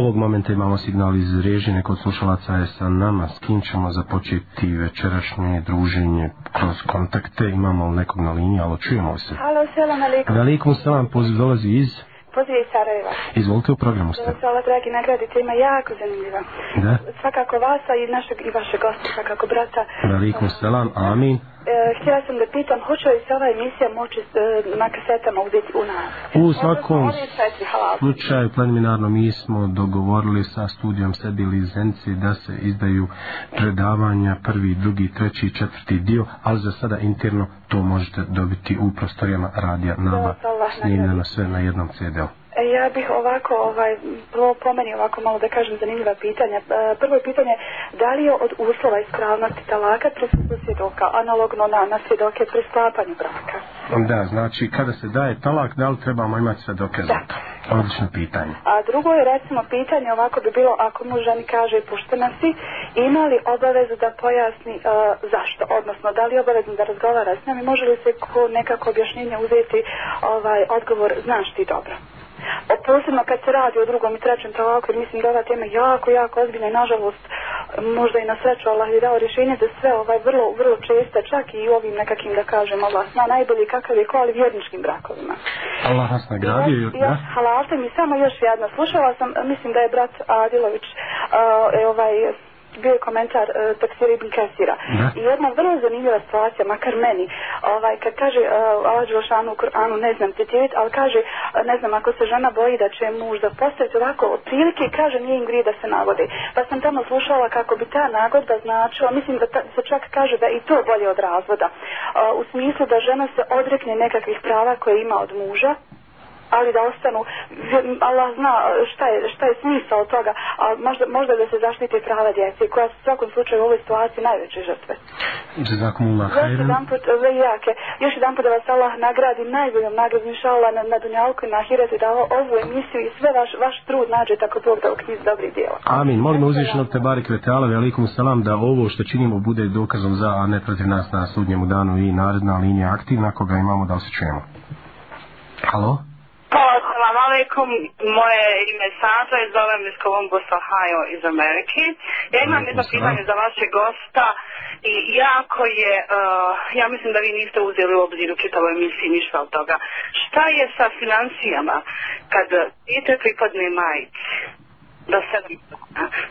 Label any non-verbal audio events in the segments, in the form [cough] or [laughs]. Ovog momenta imamo signal iz režine kod slušalaca je sa nama. S kim ćemo započeti večerašnje druženje kroz kontakte? Imamo nekog na liniji, ali čujemo se. Halo, selam alaikum. Alaikum, selam, poziv dolazi iz... Poziv iz Sarajeva. Izvolite u programu ste. Hvala, dragi nagradi, tema jako zanimljiva. Da? Svakako vas i našeg i vaše gosta, svakako brata. Alaikum, selam, amin. Da. E, htjela sam da pitam, hoće li se ova emisija moći uh, na kasetama uzeti u nas? U svakom slučaju, preliminarno, mi smo dogovorili sa studijom sebi licenci da se izdaju predavanja prvi, drugi, treći, četvrti dio, ali za sada interno to možete dobiti u prostorijama radija Nava, snimljeno sve na jednom CD-u. E, ja bih ovako, ovaj, po meni ovako malo da kažem zanimljiva pitanja. E, prvo pitanje, da li je od uslova ispravnosti talaka prisutno svjedoka, analogno na, na svjedoke pri sklapanju braka? Da, znači kada se daje talak, da li trebamo imati svjedoke da. za to? Odlično pitanje. A drugo je recimo pitanje ovako bi bilo ako mu ženi kaže puštena si, ima li obavezu da pojasni uh, zašto? Odnosno, da li je obavezno da razgovara s njom i može li se ko nekako objašnjenje uzeti ovaj odgovor znaš ti dobro? A posebno kad se radi o drugom i trećem talaku, jer mislim da ova tema jako, jako ozbiljna i nažalost možda i na sreću Allah je dao rješenje za sve ovaj vrlo, vrlo česte, čak i ovim nekakim da kažem Allah zna najbolji kakav je ko, ali vjerničkim brakovima. Allah nas nagradio, ja? Halalte mi samo još jedna. Slušala sam, mislim da je brat Adilović uh, ovaj bio je komentar uh, e, tekstira Ibn Kesira. I jedna vrlo zanimljiva situacija, makar meni, ovaj, kad kaže uh, Allah Đelšanu u Kur'anu, ne znam, citirit, ali kaže, uh, ne znam, ako se žena boji da će muž da postoje ovako prilike, kaže, nije im grije da se nagode. Pa sam tamo slušala kako bi ta nagodba značila, mislim da ta, se čak kaže da i to bolje od razvoda. Uh, u smislu da žena se odrekne nekakvih prava koje ima od muža, ali da ostanu, Allah zna šta je, šta je smisao toga, a možda, možda da se zaštite prava djece, koja su u svakom slučaju u ovoj situaciji najveće žrtve. Jedanput, e, jake, još jedan put da vas Allah nagradi najboljom nagradom, inša Allah, na, na Dunjalku i na Hiretu, da ovu emisiju i sve vaš, vaš trud nađe tako Bog da u knjiz dobrih djela. Amin, molim uzvišenog te barek vetala, velikom salam, da ovo što činimo bude dokazom za, a ne protiv nas na sudnjemu danu i naredna linija aktivna, koga imamo da osjećujemo. Halo? Halo? Assalamu alaikum, moje ime je Sandra i zovem iz Columbus, Ohio iz Amerike. Ja imam jedno pitanje za vaše gosta i jako je, uh, ja mislim da vi niste uzeli u obzir u čitavoj emisiji ništa od toga. Šta je sa financijama kad dijete pripadne majici? Da se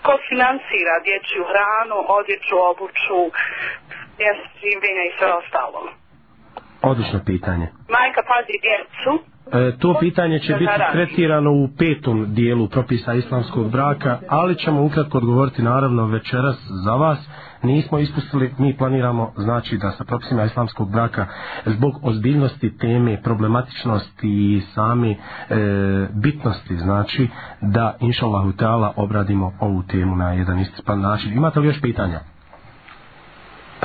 ko financira dječju hranu, odjeću, obuću, mjesto, življenja i sve ostalo? Odlično pitanje. Majka pazi djecu. E, to pitanje će biti tretirano u petom dijelu propisa islamskog braka, ali ćemo ukratko odgovoriti naravno večeras za vas. Nismo ispustili, mi planiramo znači da sa propisima islamskog braka zbog ozbiljnosti teme, problematičnosti i sami e, bitnosti znači da inšallahu ta'ala obradimo ovu temu na jedan istispan način. Imate li još pitanja?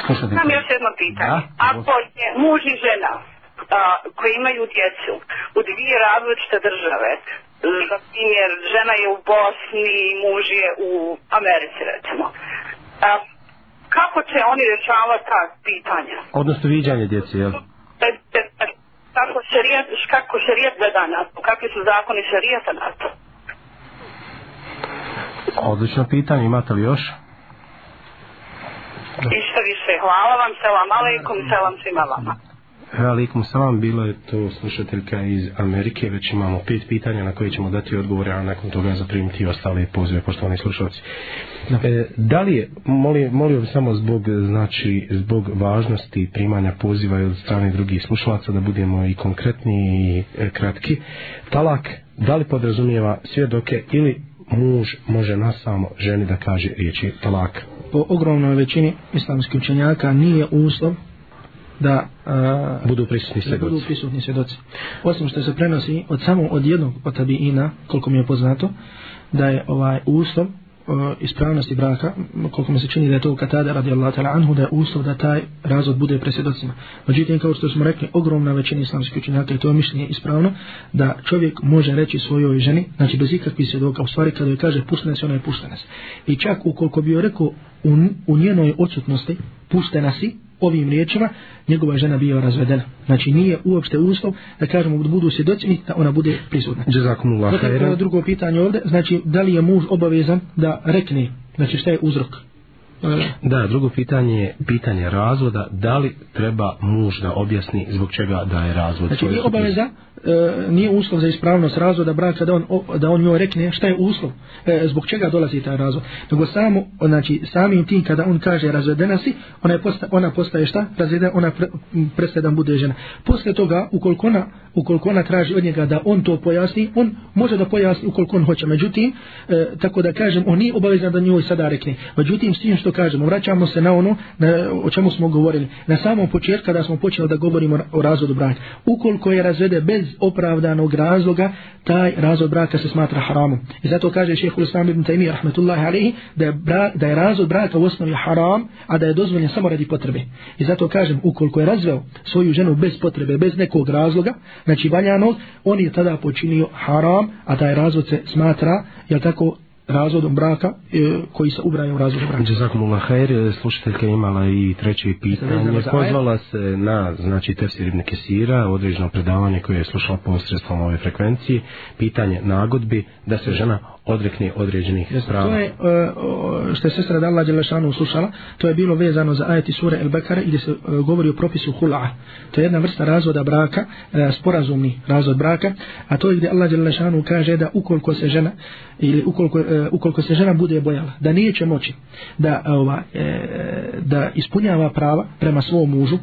Slušajte. Sam još jedno pitanje. Ako je muž i žena a, koji imaju djecu u dvije različite države, za primjer, žena je u Bosni i muž je u Americi, recimo, a, kako će oni rješavati ta pitanja? Odnosno viđanje djece, jel? E, e, e, kako šarijat, kako šarijat gleda na to? Kakvi su zakoni šarijata na to? Odlično pitanje, imate li još? Hvala. Išta više, hvala vam, selam aleikum, selam svima vama. Alikum salam, bila je to slušateljka iz Amerike, već imamo pet pitanja na koje ćemo dati odgovore, a nakon toga zaprimiti i ostale pozive, poštovani slušalci. Da. E, da li je, molio bih samo zbog, znači, zbog važnosti primanja poziva od strane drugih slušalaca, da budemo i konkretni i e, kratki, talak, da li podrazumijeva svjedoke ili muž može na samo ženi da kaže riječi talaka? po ogromnoj većini islamskih učenjaka nije uslov da a, budu prisutni svedoci. Budu prisutni svedoci. Osim što se prenosi od samo od jednog od tabiina, koliko mi je poznato, da je ovaj uslov uh, ispravnosti braka, koliko mi se čini da je to katada radi Allah tala anhu, da je uslov da taj razvod bude presjedocima. Međutim, kao što smo rekli, ogromna većina islamskih učinjaka je to mišljenje ispravno, da čovjek može reći svojoj ženi, znači bez ikakvih svjedoka, u stvari kada joj kaže pustene se, ona je pustene se. I čak ukoliko bi joj rekao u, u njenoj odsutnosti, pustena si, ovim riječima, njegova žena bio razvedena. Znači nije uopšte uslov da kažemo da budu svjedoci da ona bude prisutna. Jezakumullah. Dakle, drugo pitanje ovde, znači da li je muž obavezan da rekne, znači šta je uzrok Da, drugo pitanje je pitanje razvoda. Da li treba muž da objasni zbog čega da je razvod? Znači, nije obaveza, e, nije uslov za ispravnost razvoda braka da on, o, da on njoj rekne šta je uslov, e, zbog čega dolazi taj razvod. Nego samo, znači, samim tim kada on kaže razvedena si, ona, je posta, ona postaje šta? Razvedena, ona pre, prestaje da bude žena. Posle toga, ukoliko ona ukoliko ona traži od njega da on to pojasni, on može da pojasni ukoliko on hoće. Međutim, e, tako da kažem, on nije obavezan da njoj sada rekne. Međutim, s tim što kažemo, vraćamo se na ono na, o čemu smo govorili. Na samom početku kada smo počeli da govorimo o razvodu braka. Ukoliko je razvede bez opravdanog razloga, taj razvod braka se smatra haramom. I zato kaže šehhul Islam ibn Taymi, rahmetullahi alihi, da je, bra, da je razvod braka u osnovi haram, a da je dozvoljen samo radi potrebe. I zato kažem, ukoliko je razveo svoju ženu bez potrebe, bez nekog razloga, znači valjanog, on je tada počinio haram, a taj razvod se smatra, je tako, razvodom braka e, koji se ubraja u razvodu braka. Zakon Ula Hajer, e, slušateljka imala i treće pitanje. Pozvala se na, znači, Tefsir Ibn Kesira, određeno predavanje koje je slušala posredstvom ove frekvencije, pitanje nagodbi da se žena odrekne određenih Jeste, prava. To je e, što je sestra Dalla Đelešanu uslušala, to je bilo vezano za ajeti sure El Bekara gdje se e, govori o propisu Hula'a. To je jedna vrsta razvoda braka, e, sporazumni razvod braka, a to je gdje Allah Đelešanu kaže da ukoliko se žena ili ukoliko, ukoliko se žena bude bojala, da nije će moći da, ova, da ispunjava prava prema svom mužu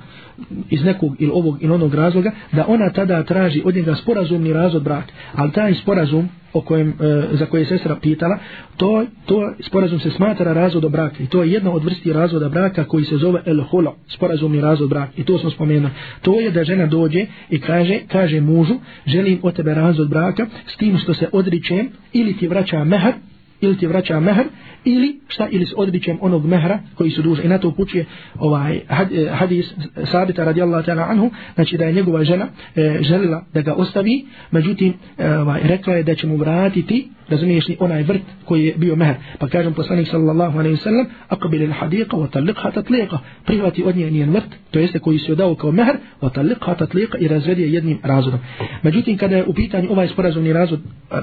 iz nekog ili ovog ili onog razloga, da ona tada traži od njega sporazumni razvod braka. Ali taj sporazum o kojem, e, za koje je sestra pitala, to, to sporazum se smatra razvodom braka i to je jedna od vrsti razvoda braka koji se zove el holo, sporazum i razvod braka i to smo spomenuli. To je da žena dođe i kaže, kaže mužu, želim od tebe razvod braka s tim što se odričem ili ti vraća mehar ili ti vraća mehar ili šta ili s odbićem onog mehra koji su duži i na to upućuje ovaj eh, hadis sabita radijallahu ta'ala anhu znači da je njegova žena e, želila da ga ostavi međutim eh, ovaj, rekla je da će mu vratiti razumiješ li onaj vrt koji je bio mehr pa kažem poslanik sallallahu alaihi sallam akabil il hadika wa talliqha tatliqa prihvati od nje njen vrt to jeste koji se dao kao mehr wa talliqha tatliqa i razvedi je jednim razvodom međutim kada je u pitanju ovaj sporazumni razvod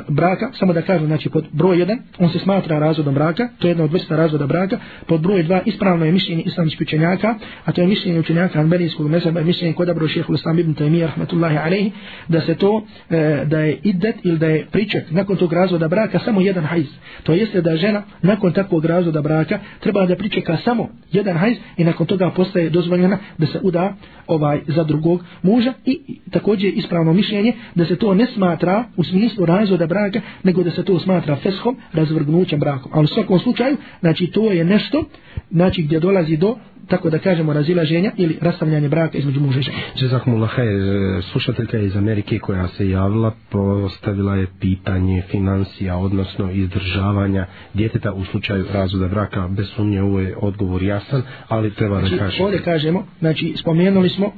braka samo da kažem znači pod broj 1 on se smatra razvodom braka to je jedna od vrsta razvoda braka, pod broj dva ispravno je mišljenje islamskih učenjaka, a to je mišljenje učenjaka Anbelijskog mezheba, je mišljenje kod Abru Šehhu Islam ibn Taymiyyah, rahmatullahi alaihi, da se to, e, da je iddet ili da je priček nakon tog razvoda braka samo jedan hajz. To jeste da žena nakon takvog razvoda braka treba da pričeka samo jedan hajz i nakon toga postaje dozvoljena da se uda ovaj za drugog muža i također ispravno mišljenje da se to ne smatra u smislu razvoda braka, nego da se to smatra feshom, razvrgnućem brakom. Ali u svakom slučaju, znači to je nešto, znači gdje dolazi do tako da kažemo razilaženja ili rastavljanje braka između muža i žene. Žezakumullah, e, slušateljka iz Amerike koja se javila postavila je pitanje financija, odnosno izdržavanja djeteta u slučaju razvoda braka. Bez sumnje ovo je odgovor jasan, ali treba znači, da kažete. Ovdje kažemo, znači spomenuli smo e,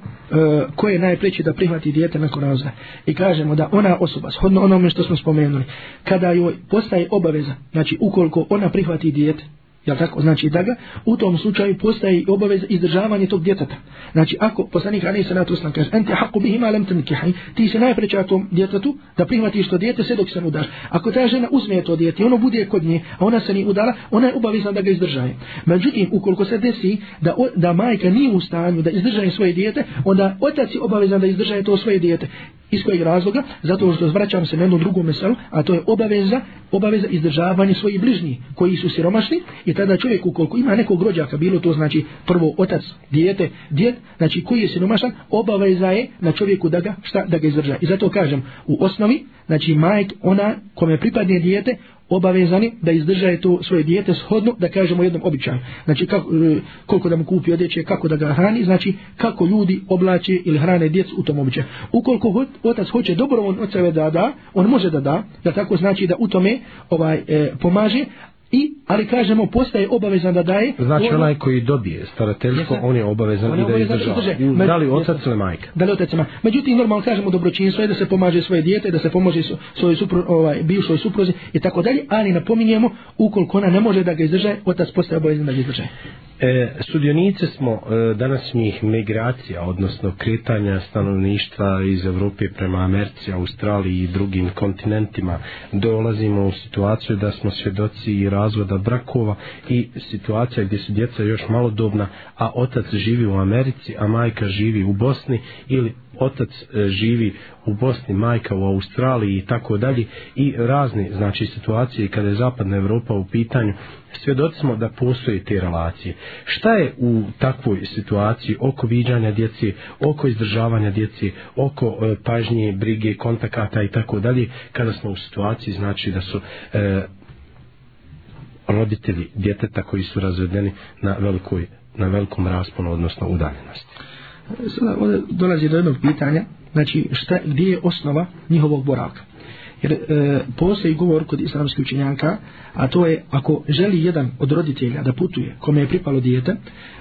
ko je najpreći da prihvati djete nakon razvoda. I kažemo da ona osoba, shodno onome što smo spomenuli, kada joj postaje obaveza, znači ukoliko ona prihvati djete, jel tako, znači da ga u tom slučaju postaje obaveza izdržavanje tog djeteta. Znači ako poslanik Ali Sanat Ruslan kaže, ente haku bih ima lem tenkihani, ti se najpreća tom djetetu da prihvatiš to djete sve dok se ne udaš. Ako ta žena uzme to djete ono bude kod nje, a ona se ni udala, ona je obavezna da ga izdržaje. Međutim, ukoliko se desi da, o, da majka nije u stanju da izdržaje svoje djete, onda otac je obavezan da izdržaje to svoje djete iz kojeg razloga zato što zvraćam se na jednu drugu meselu a to je obaveza obaveza izdržavanje svojih bližnji koji su siromašni i tada čovjek ukoliko ima nekog rođaka bilo to znači prvo otac dijete djed znači koji je siromašan obaveza je na čovjeku da ga šta da ga izdrža i zato kažem u osnovi znači majk ona kome pripadne dijete obavezani da izdržaje to svoje dijete shodno, da kažemo jednom običaju. Znači, kako, e, koliko da mu kupi odjeće, kako da ga hrani, znači kako ljudi oblače ili hrane djecu u tom običaju. Ukoliko otac hoće dobro on od sebe da da, on može da da, da tako znači da u tome ovaj, e, pomaže, I, ali kažemo, postaje obavezan da daje... Znači, ono... onaj koji dobije starateljstvo, on je obavezan, on je obavezan i da je izdržava. Da, Med... da li otac ili majka? Da li otac ili majka. Međutim, normalno kažemo, dobročinstvo je da se pomaže svoje djete, da se pomaže su, svoje supro, ovaj, bivšoj suprozi i tako dalje, ali napominjemo, ukoliko ona ne može da ga izdrže, otac postaje obavezan da ga izdrže. E, sudionice smo e, današnjih migracija, odnosno kretanja stanovništva iz Evrope prema Americi, Australiji i drugim kontinentima. Dolazimo u situaciju da smo svjedoci i razvoda brakova i situacija gdje su djeca još malodobna, a otac živi u Americi, a majka živi u Bosni ili otac e, živi u Bosni, majka u Australiji i tako dalje i razne znači situacije kada je zapadna Evropa u pitanju svjedoci smo da postoje te relacije. Šta je u takvoj situaciji oko viđanja djece, oko izdržavanja djece, oko e, pažnje, brige, kontakata i tako dalje kada smo u situaciji znači da su e, roditelji djeteta koji su razvedeni na, velikoj, na velikom rasponu odnosno udaljenosti sada ovdje dolazi do jednog pitanja, znači šta, gdje je osnova njihovog boravka. Jer e, postoji govor kod islamskih učenjanka, a to je ako želi jedan od roditelja da putuje kome je pripalo dijete,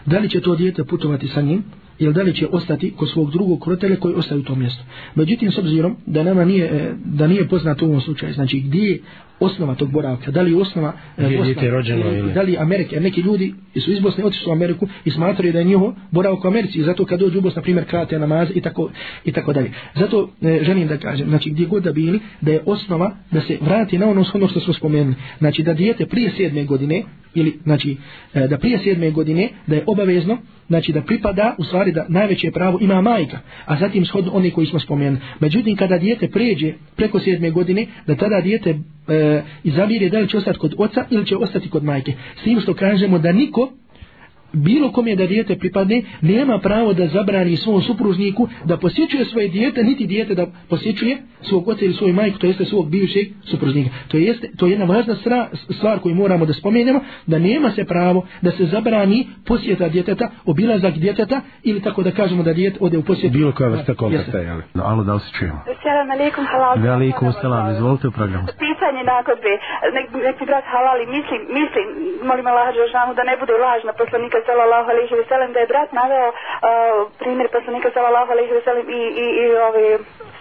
da li će to dijete putovati sa njim jel da li će ostati kod svog drugog roditelja koji ostaje u tom mjestu. Međutim, s obzirom da nama nije, e, da nije poznat u ovom slučaju, znači gdje je osnova tog boravka, da li je osnova, e, osnova rođeno, e, ili? da li Amerike, neki ljudi su iz Bosne otišli u Ameriku i smatraju da je njiho boravka u Americi, zato kad dođu u Bosnu, na primjer, krate namaz i tako, i tako dalje. Zato želim da kažem, znači gdje god da bili, da je osnova da se vrati na ono shodno što smo spomenuli. Znači da dijete prije sedme godine, ili znači da prije sedme godine, da je obavezno znači da pripada u stvari da najveće pravo ima majka, a zatim shodno one koji smo spomenuli. Međutim, kada dijete pređe preko sedme godine, da tada dijete e, izabire da li će ostati kod oca ili će ostati kod majke. S tim što kažemo da niko bilo kom je da dijete pripadne, nema pravo da zabrani svom supružniku da posjećuje svoje dijete, niti dijete da posjećuje svog oca ili svoju majku, to jeste svog bivšeg supružnika. To, jeste, to je jedna važna stvar koju moramo da spomenemo, da nema se pravo da se zabrani posjeta djeteta, obilazak djeteta ili tako da kažemo da dijete ode u posjetu. Bilo koja vrsta kontakta, jel? No, alo, da li se čujemo? Selam alaikum, halal. Velikum, selam, izvolite u programu. Pisanje nakon bi, nek, nek brat halali, mislim, mislim, molim Allah, da ne bude lažna poslanika sallallahu alejhi ve sellem da je brat naveo uh, primjer poslanika sallallahu alejhi ve sellem i i i ovi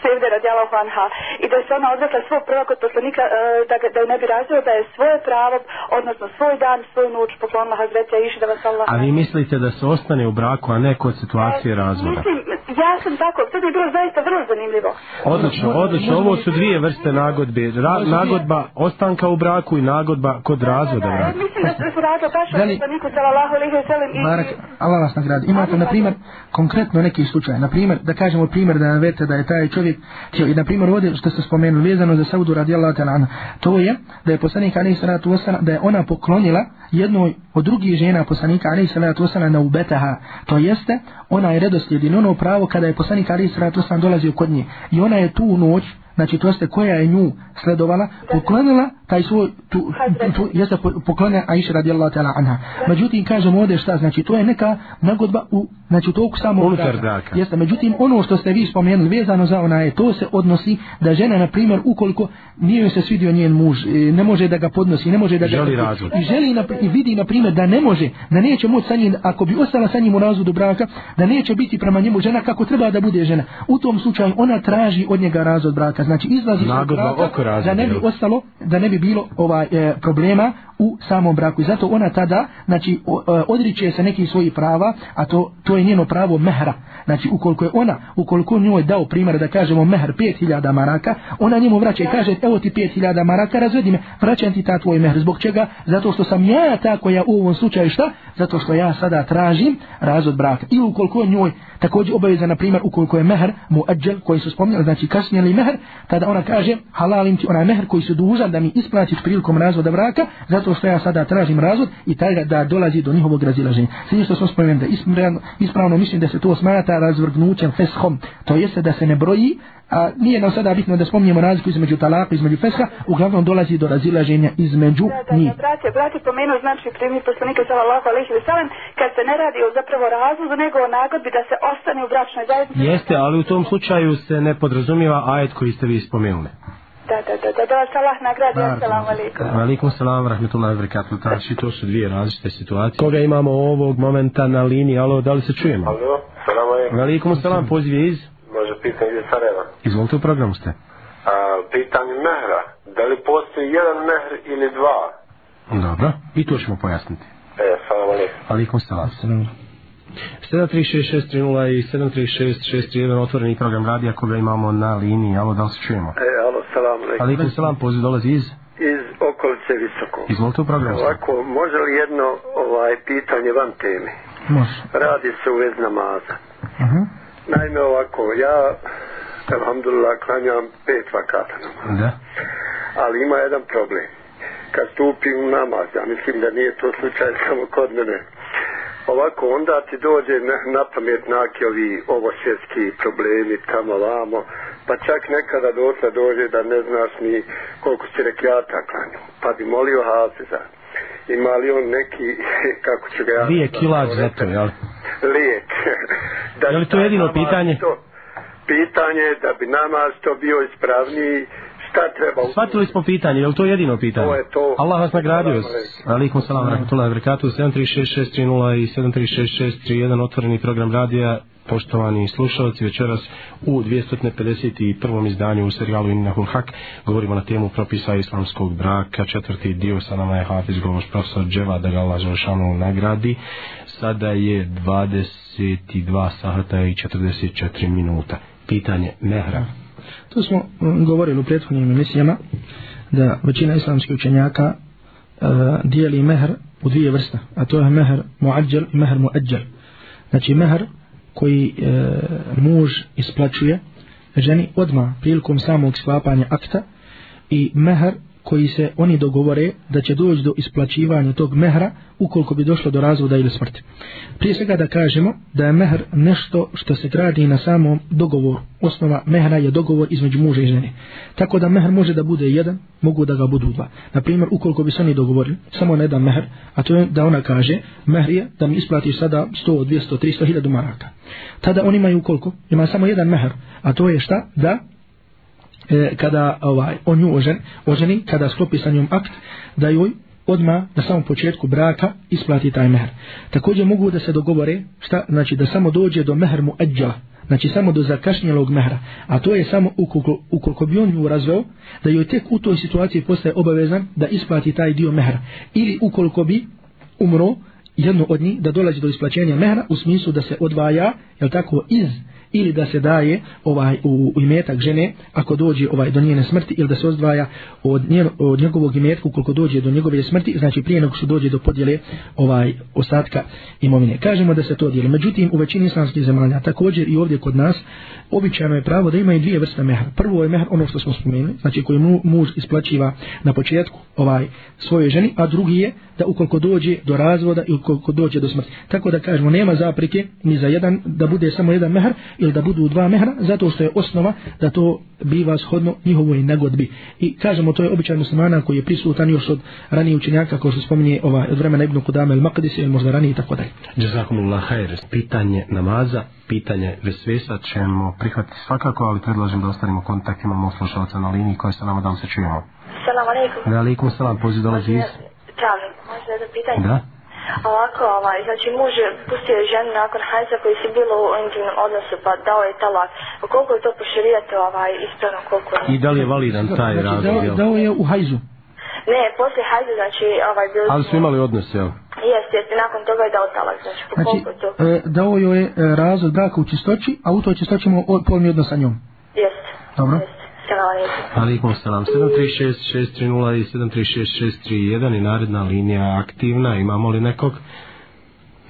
sevde radijala Juanha i da se ona odrekla svog prva kod poslanika e, da, da ne bi razvio da je svoje pravo odnosno svoj dan, svoju noć poklonila Hazreti Aisha da vas Allah... A vi mislite da se ostane u braku, a ne kod situacije e, razvoda? Mislim, ja sam tako, to bi bilo zaista vrlo zanimljivo. Odlično, odlično, ovo su dvije vrste nagodbe. Ra, nagodba ostanka u braku i nagodba kod razvoda. Da, da, da, e, mislim da se su radili baš da li... poslaniku sallallahu alaihi wa sallam. Marak, Allah vas nagradi. Imate, na primjer, konkretno neki slučaj. Na primjer, da kažemo primjer da vete da je taj čovjek čovjek će i na primjer ovdje što se spomenu vezano za Saudu radijallahu ta'ala to je da je poslanik alejhi salatu vesselam da je ona poklonila jednoj od drugih žena poslanika alejhi salatu vesselam na ubetaha to jeste ona je redosljedila ono pravo kada je poslanik alejhi salatu vesselam dolazio kod nje i ona je tu noć znači to jeste koja je nju sledovala, poklonila taj svoj, tu, tu, tu, jeste poklone Aisha radijallahu ta'ala anha. Međutim, kažemo ovdje šta, znači to je neka nagodba u, znači toku samo unutar braka. Jeste, međutim, ono što ste vi spomenuli vezano za ona je, to se odnosi da žena, na primjer, ukoliko nije se svidio njen muž, e, ne može da ga podnosi, ne može da ga... Želi razvod. I želi, na, i vidi, na primjer, da ne može, da neće moći sa njim, ako bi ostala sa njim u razvodu braka, da neće biti prema njemu žena kako treba da bude žena. U tom slučaju ona traži od njega razvod braka da znači izlaz iz Nagodno, braka, da ne bi ostalo, da ne bi bilo ovaj e, problema u samom braku. I zato ona tada, znači, o, e, odriče se nekih svojih prava, a to, to je njeno pravo mehra. Znači, ukoliko je ona, ukoliko nju je dao primjer, da kažemo, mehr 5000 maraka, ona njemu vraća i kaže, evo ti 5000 maraka, razvedi me, vraćam ti ta tvoj mehr. Zbog čega? Zato što sam ja ta koja u ovom slučaju šta? Zato što ja sada tražim razvod braka. I ukoliko njoj, također obaveza, na primjer, ukoliko je mehr, mu ađel, koji su spomnjali, znači, kasnije li mehr, tada ona kaže halalim ti onaj mehr koji se dužan da mi isplatiš prilikom razvoda braka zato što ja sada tražim razvod i taj da dolazi do njihovog razilaženja svi što smo spomenuli da ispravno, ispravno mislim da se to smanja ta razvrgnućem feshom to jeste da se ne broji A, nije nam sada bitno da spomnijemo razliku između talaka, između fesha, uglavnom dolazi do razilaženja između njih. Da, da, braće, braće, pomenuo znači primi poslanika sa Allaho alaihi veselam, kad se ne radi o zapravo razlogu, nego o nagodbi da se ostane u bračnoj zajednici. Jeste, ali u tom slučaju se ne podrazumiva ajet koji ste vi spomenuli. Da, da, da, da, da, da, salah nagradi, assalamu alaikum. Alaikum salam, rahmetullahi wabarakatuh, znači to su dvije različite situacije. Koga imamo ovog momenta na liniji, alo, da li se čujemo? Alo, salamu alaikum. Alaikum salam, poziv je iz? Iz može pitanje iz Sarajeva. Izvolite u programu ste. A, pitanje mehra. Da li postoji jedan mehr ili dva? Dobro, i to ćemo pojasniti. E, salam alaikum. Alaikum salam. Salam. 736630 i 736631 otvoreni program radi ako ga imamo na liniji. Alo, da li se čujemo? E, alo, salam alaikum. Alaikum salam, poziv dolazi iz? Iz okolice Visoko. Izvolite u program. Ovako, može li jedno ovaj, pitanje van teme? Može. Radi se u vez namaza. Uh mhm. -huh. Naime ovako, ja Alhamdulillah klanjam pet vakata namaz. Da. Ali ima jedan problem. Kad stupim u namaz, ja mislim da nije to slučaj [laughs] samo kod mene. Ovako, onda ti dođe na, na pamet naki ovi ovosjetski problemi tamo vamo, pa čak nekada dosta dođe da ne znaš ni koliko si rekiata klanju. Pa bi molio Hafiza, ima li on neki, [laughs] kako ću ga ja... Lijek i lađ za to, jel? Lijek. [laughs] da je li to jedino pitanje? To, pitanje je da bi namaz to bio ispravniji šta treba uzeti. Shvatili smo pitanje, je li to jedino pitanje? To je to. Allah vas nagradio. Alikum salam, rahmatullahi wabarakatuh. 736630 i 736631, otvoreni program radija poštovani slušalci, večeras u 251. izdanju u serijalu Inna Hulhak govorimo na temu propisa islamskog braka, četvrti dio sa nama je Hafiz Govoš, profesor Dževa, da ga Allah Želšanu nagradi. Sada je 22 sahrta i 44 minuta. Pitanje Mehra. Hmm. To smo mm, govorili u prethodnim emisijama da većina islamskih učenjaka uh, dijeli mehr u dvije vrste, a to je mehr muadjel i mehr muadjel. Znači mehr koji uh, muž isplaćuje ženi odma prilikom samog sklapanja akta i mehr koji se oni dogovore da će doći do isplaćivanja tog mehra ukoliko bi došlo do razvoda ili smrti. Prije svega da kažemo da je mehr nešto što se gradi na samom dogovoru. Osnova mehra je dogovor između muža i žene. Tako da mehr može da bude jedan, mogu da ga budu dva. Naprimjer, ukoliko bi se oni dogovorili samo na jedan mehr, a to je da ona kaže mehr je da mi isplatiš sada 100, 200, 300, 1000 maraka. Tada oni imaju koliko? Ima samo jedan mehr, a to je šta? Da e, kada ovaj, on nju ožen, oženi, kada sklopi sa njom akt, da joj odma na samom početku braka isplati taj mehr. Također mogu da se dogovore, šta, znači da samo dođe do mehr mu eđala, znači samo do zakašnjelog mehra, a to je samo ukoliko, ukoliko bi on nju razveo, da joj tek u toj situaciji postaje obavezan da isplati taj dio mehra. Ili ukoliko bi umro jedno od njih da dolazi do isplaćenja mehra u smislu da se odvaja, jel tako, iz ili da se daje ovaj u, u imetak žene ako dođe ovaj do njene smrti ili da se ozdvaja od, njeno, od njegovog imetka ukoliko dođe do njegove smrti znači prije nego što dođe do podjele ovaj ostatka imovine kažemo da se to dijeli međutim u većini islamskih zemalja također i ovdje kod nas običajno je pravo da ima i dvije vrste mehra prvo je mehr ono što smo spomenuli znači koji mu, muž isplaćiva na početku ovaj svoje ženi a drugi je da ukoliko dođe do razvoda i ukoliko dođe do smrti tako da kažemo nema zapreke ni za jedan da bude samo jedan mehr ili da budu dva mehra, zato što je osnova da to biva shodno njihovoj nagodbi. I kažemo, to je običaj muslimana koji je prisutan još od ranije učenjaka, kao što spominje ovaj, od vremena Ibnu Kudame ili Makdisi ili možda ranije i tako dalje. Jazakumullah pitanje namaza, pitanje vesvesa ćemo prihvatiti svakako, ali predlažem da ostanimo kontakt, imamo slušalca na liniji koji se nama da se čujemo. Salam alaikum. Alaikum salam, poziv dolazi iz... Čavim, može jedno pitanje? Da. Ovako, ovaj, znači muž pustio je ženu nakon hajca koji si bilo u intimnom odnosu pa dao je talak. Koliko je to poširijete ovaj, ispravno koliko je? I da li je validan taj znači, razlog? Znači, dao, dao je u hajzu. Ne, poslije hajza, znači, ovaj, bilo... Ali su imali odnos, jel? Jes, jes, nakon toga je dao talak, znači, po znači, koliko je to? E, dao joj je e, razlog braka u čistoći, a u toj čistoći imamo polni odnos sa njom. Jes. Dobro. Jest. Alikum salam. 736-630 i 736-631 i naredna linija aktivna. Imamo li nekog?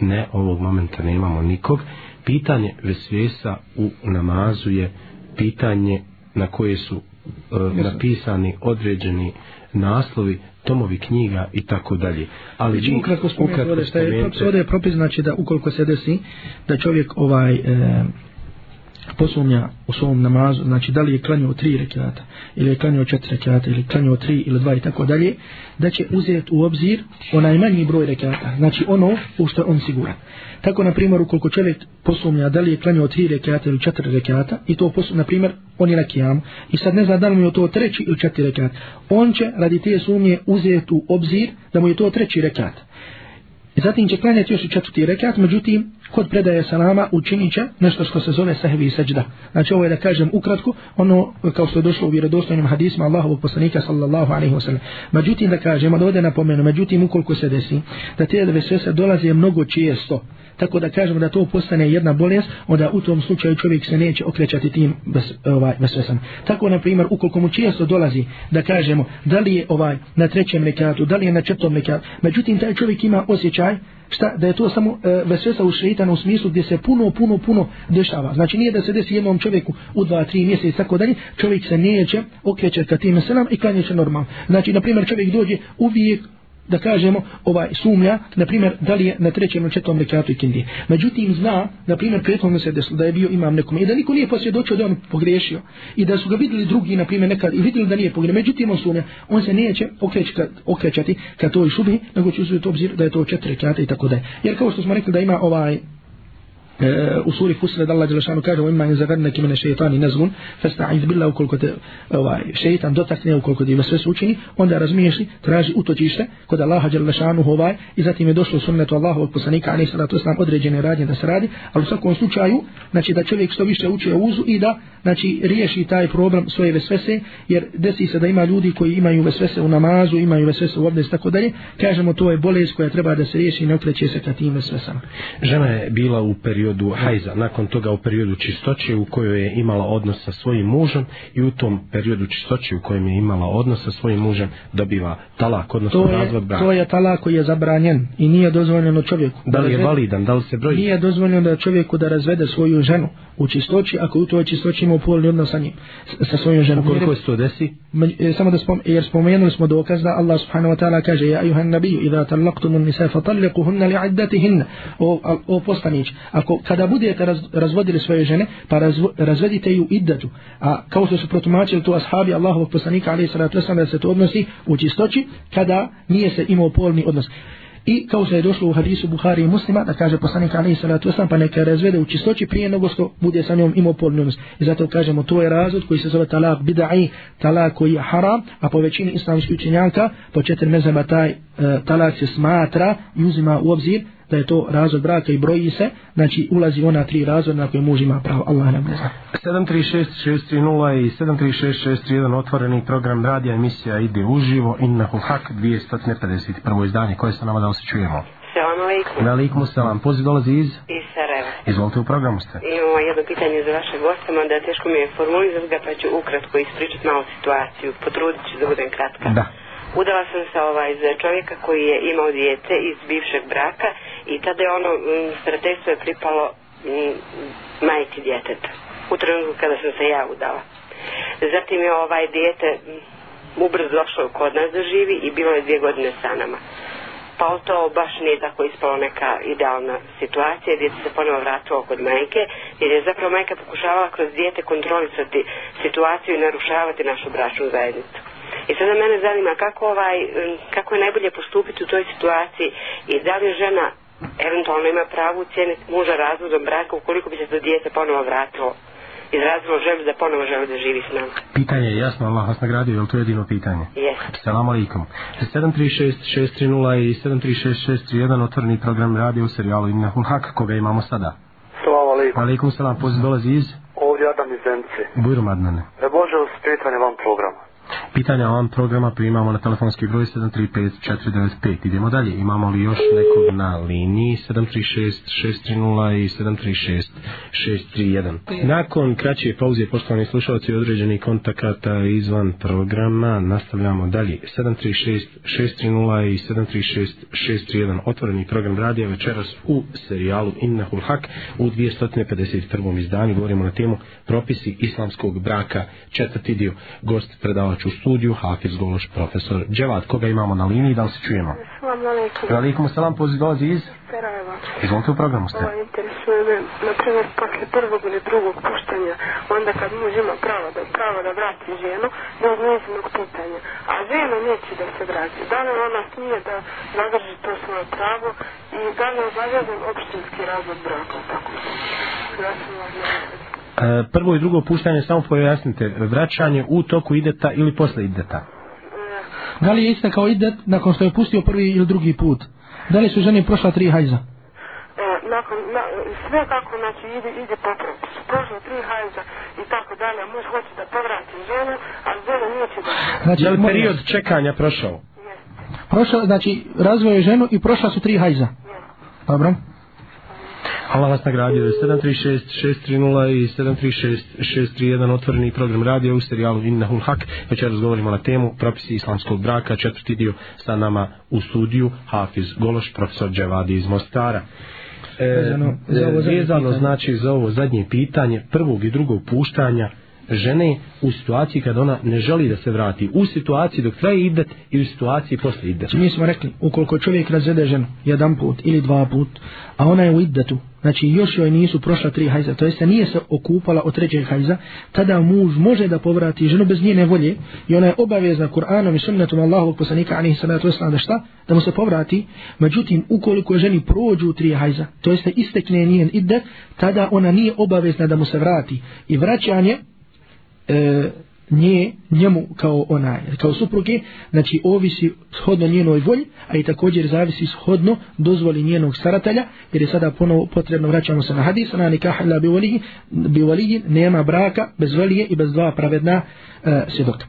Ne, ovog momenta nemamo nikog. Pitanje vesvesa u namazu je pitanje na koje su e, napisani određeni naslovi, tomovi knjiga i tako dalje. Ali mi, ukratko spomenuti. Ovdje je propis, znači da ukoliko se desi da čovjek ovaj... E, posumnja u svom namazu, znači da li je klanio tri rekiata, ili je klanio četiri rekiata, ili klanio tri ili dva i tako dalje, da će uzeti u obzir onaj manji broj rekiata, znači ono u što on siguran. Tako, na primjer, ukoliko čovjek posumnja da li je klanio tri rekiata ili četiri rekiata, i to posumnja, na primjer, on je na kijam, i sad ne zna da li mu je to treći ili četiri rekiata, on će radi te sumnje uzeti u obzir da mu je to treći rekiat. I zatim će klanjati još u četvrti rekat, međutim, kod predaje salama učinit će nešto što se zove sehvi i seđda. Znači ovo je da kažem ukratko, ono kao što je došlo u vjerodostojnim hadisima Allahovog poslanika sallallahu alaihi wa sallam. Međutim da kažemo, da ovdje napomenu, međutim ukoliko se desi, da te dve sese dolaze mnogo često, tako da kažemo da to postane jedna bolest, onda u tom slučaju čovjek se neće okrećati tim bez, ovaj, besvesan. Tako, na primjer, ukoliko mu često dolazi da kažemo da li je ovaj na trećem rekatu, da li je na četvrtom rekatu, međutim, taj čovjek ima osjećaj šta, da je to samo e, vesvesa u šeitanu u smislu gdje se puno, puno, puno dešava. Znači nije da se desi jednom čovjeku u dva, tri mjeseca i tako dalje, čovjek se neće okrećati ka tim selam i klanjeće normalno. Znači, na primjer, čovjek dođe uvijek da kažemo ovaj sumnja, na primjer, da li je na trećem ili četvom rekatu i kindije. Međutim, zna, na primjer, prijateljom se desilo da je bio imam nekome i da niko nije posvjedočio da on pogriješio i da su ga vidjeli drugi, na primjer, nekad i vidjeli da nije pogriješio. Međutim, on sumnja, on se neće okrećati ka toj šubi, nego će uzeti obzir da je to četiri rekata i tako da je. Jer kao što smo rekli da ima ovaj E, u suri Fusilad Allah Đelešanu kaže ima in zagadne kime ne šeitani nezgun festa iz bila ukoliko te ovaj, šeitan dotakne ukoliko ti ima sve sučini onda razmiješli traži utočište kod Allaha Đelešanu ovaj i zatim je došlo sunnetu Allahovog poslanika a nisa da to sam određene radnje da se radi ali u svakom slučaju znači da čovjek što više uče uzu i da znači riješi taj problem svoje vesvese jer desi se da ima ljudi koji imaju vesvese u namazu imaju vesvese u obdes tako dalje kažemo to je bolest koja treba da se riješi ne okreće se ka tim vesvesama žena je bila u periodu periodu hajza, nakon toga u periodu čistoće u kojoj je imala odnos sa svojim mužem i u tom periodu čistoće u kojem je imala odnos sa svojim mužem dobiva talak, odnosno to razvod braka. To je talak koji je zabranjen i nije dozvoljeno čovjeku. Da li je razvede, validan, da li se broji? Nije dozvoljeno da čovjeku da razvede svoju ženu u čistoći, ako u toj čistoći ima polni odnos sa njim, sa svojom ženom. Koliko se to desi? E, samo da spom, jer spomenuli smo dokaz da Allah subhanahu wa ta'ala kaže Ja ayuhan nabiju, idha talaktumun nisa, fatalliquhunna li'addatihinna. O, o, o postanić, ako ako kada budete raz, razvodili svoje žene, pa razvo, razvedite ju iddatu. A kao što su protumačili tu ashabi Allahovog poslanika, ali salatu sam, da se to odnosi u čistoći, kada nije se imao polni odnos. I kao što je došlo u hadisu Buhari i muslima, da kaže poslanik alaihi salatu wasalam, pa neka razvede u čistoći prije nego što bude sa njom imao polni odnos. I zato kažemo, to je razlog koji se zove talak bida'i, talak koji je haram, a po većini islamskih učenjaka, po četiri mezama taj uh, talak se smatra, uzima u obzir, da je to razvod braka i broji se, znači ulazi ona tri razvoda na koje muž ima pravo. Allah nam ne zna. 736630 i 736631 otvoreni program radija emisija ide uživo in na Huhak 251. izdanje koje sa nama da osjećujemo. Selam alaikum. Velikum selam. Poziv dolazi iz... Iz Sarajeva. Izvolite u programu ste. Imamo jedno pitanje za vaše goste, da teško mi je formulizati ga, pa ću ukratko ispričati malo situaciju. Potrudit ću da budem kratka. Da. Udala sam se ovaj za čovjeka koji je imao dijete iz bivšeg braka i tada je ono mm, strateško je pripalo mm, majki djeteta u trenutku kada sam se ja udala. Zatim je ovaj dijete mm, ubrzo došlo kod nas da živi i bilo je dvije godine sa nama. Pa to baš nije tako ispalo neka idealna situacija, djete se ponovo vratilo kod majke, jer je zapravo majka pokušavala kroz dijete kontrolisati situaciju i narušavati našu bračnu zajednicu. I sada mene zanima kako, ovaj, mm, kako je najbolje postupiti u toj situaciji i da li žena eventualno ima pravu cijeniti muža razvodom braka ukoliko bi se do djece ponovo vratilo izrazilo želju da ponovo želi da živi s nama. Pitanje je jasno, Allah vas nagradio, je li to jedino pitanje? Jesu. Salam alaikum. 736-630 i 736-631 otvorni program radio u serijalu Inna Hulhak, koga imamo sada. Salam alaikum. Alaikum salam, poziv dolazi iz? Ovdje Adam iz Zemce. Bujrom Adnane. E, pitanja o ovom programa primamo pa na telefonski broj 735495. Idemo dalje. Imamo li još nekog na liniji 736630 i 736631. Nakon kraće pauze poštovani slušalci i određeni kontakata izvan programa nastavljamo dalje. 736630 i 736631. Otvoreni program radija večeras u serijalu Innahul Hak u 251. izdanju. Govorimo na temu propisi islamskog braka četvrti dio. Gost predavač u studiju Hafiz Gološ, profesor Dževat, koga imamo na liniji, da li se čujemo? Salam alaikum. Alaikum salam, poziv dolazi iz? Sarajeva. Izvolite u programu ste. Ovo interesuje me, na primjer, posle prvog ili drugog puštanja, onda kad muž ima pravo da, pravo da vrati ženu, da od njezinog pitanja. A žena neće da se vrati. Da li ona smije da zadrži to svoje pravo i da li je zavljeno opštinski razlog braka? Tako. Ja sam vam na... E, prvo i drugo opuštanje samo pojasnite vraćanje u toku ideta ili posle ideta da li je isto kao idet nakon što je pustio prvi ili drugi put da li su žene prošla tri hajza e, sve tako, znači, ide, ide popravo. Prošlo tri hajza i tako dalje. Muž hoće da povrati ženu, a žena neće da... Znači, je period moj... čekanja prošao? Jeste. Prošao, znači, razvoje ženu i prošla su tri hajza? Jeste. Dobro. Allah vas nagradio 736-630 i 736-631 otvoreni program radio u serijalu Inna Hul Hak. Večeras govorimo na temu propisi islamskog braka, četvrti dio sa nama u studiju Hafiz Gološ, profesor Dževadi iz Mostara. E, vezano, za ovo vezano znači za ovo zadnje pitanje prvog i drugog puštanja žene u situaciji kada ona ne želi da se vrati, u situaciji dok traje idet i u situaciji posle idet. Mi smo rekli, ukoliko čovjek razvede ženu jedan put ili dva put, a ona je u idetu, znači još joj nisu prošla tri hajza, to jeste nije se okupala od trećeg hajza, tada muž može da povrati ženu bez njene volje i ona je obavezna Kur'anom i sunnetom Allahovog poslanika, ani sallatu wasallam, da šta? Da mu se povrati, međutim, ukoliko ženi prođu tri hajza, to jeste istekne njen idet, tada ona nije obavezna da mu se vrati i vraćanje e, nje, njemu kao onaj, kao supruge, znači ovisi shodno njenoj volji, a i također zavisi shodno dozvoli njenog staratelja, jer je sada ponovo potrebno, vraćamo se na hadis, na nikah ila bi, voliji, bi voliji, nema braka bez velije i bez dva pravedna e, svjedoka.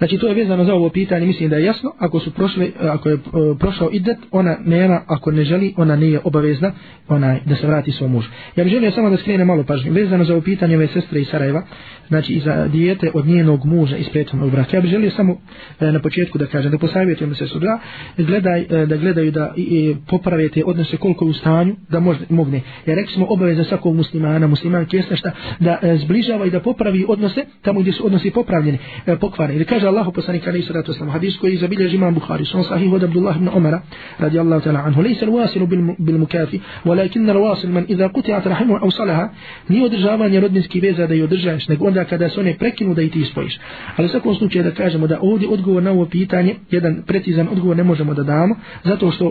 Znači to je vezano za ovo pitanje, mislim da je jasno, ako su prošle, ako je e, prošao idet, ona nema, ako ne želi, ona nije obavezna onaj, da se vrati svom mužu. Ja bih želio samo da skrene malo pažnju, vezano za ovo pitanje ove sestre iz Sarajeva, znači za dijete od njenog muža iz prethodnog braka. Ja bih želio samo e, na početku da kažem, da posavjetujem se sudra, gledaj, e, da gledaju da i, poprave te odnose koliko je u stanju da možda, mogne. Jer rekli smo obaveza svakog muslimana, musliman kjesta šta, da zbližava i da popravi odnose tamo gdje su odnosi popravljeni, pokvare. Ili kaže الله بسانك عليه الصلاة والسلام حديث كوي زبيل جمع بخاري سن صحيح ود عبدالله بن عمر رضي الله تعالى عنه ليس الواصل بالمكافي ولكن الواصل من إذا قطعت رحمه أو صلها نيو درجاوا ني ردنس كي بيزا دا يدرجاش نك وندا كدا سوني بركنو دا يتي اسبويش على سكون سنوكي دا كاجمو دا اودي ادغو نوو بيتاني يدن بريتزان ادغو نمو جمو دا دامو زاتو شو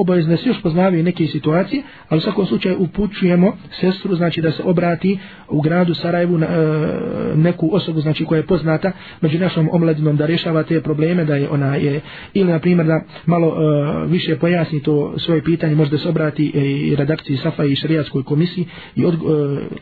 اوبايز نسيوش познавио neke situacije, ali u svakom slučaju upućujemo sestru, znači da se obrati u gradu Sarajevu na, e, neku osobu, znači koja je poznata među našom omladinom da rješava te probleme, da je ona je, ili na primjer da malo e, više pojasni to svoje pitanje, možda se obrati e, redakciji Safa i Šarijatskoj komisiji i od, e,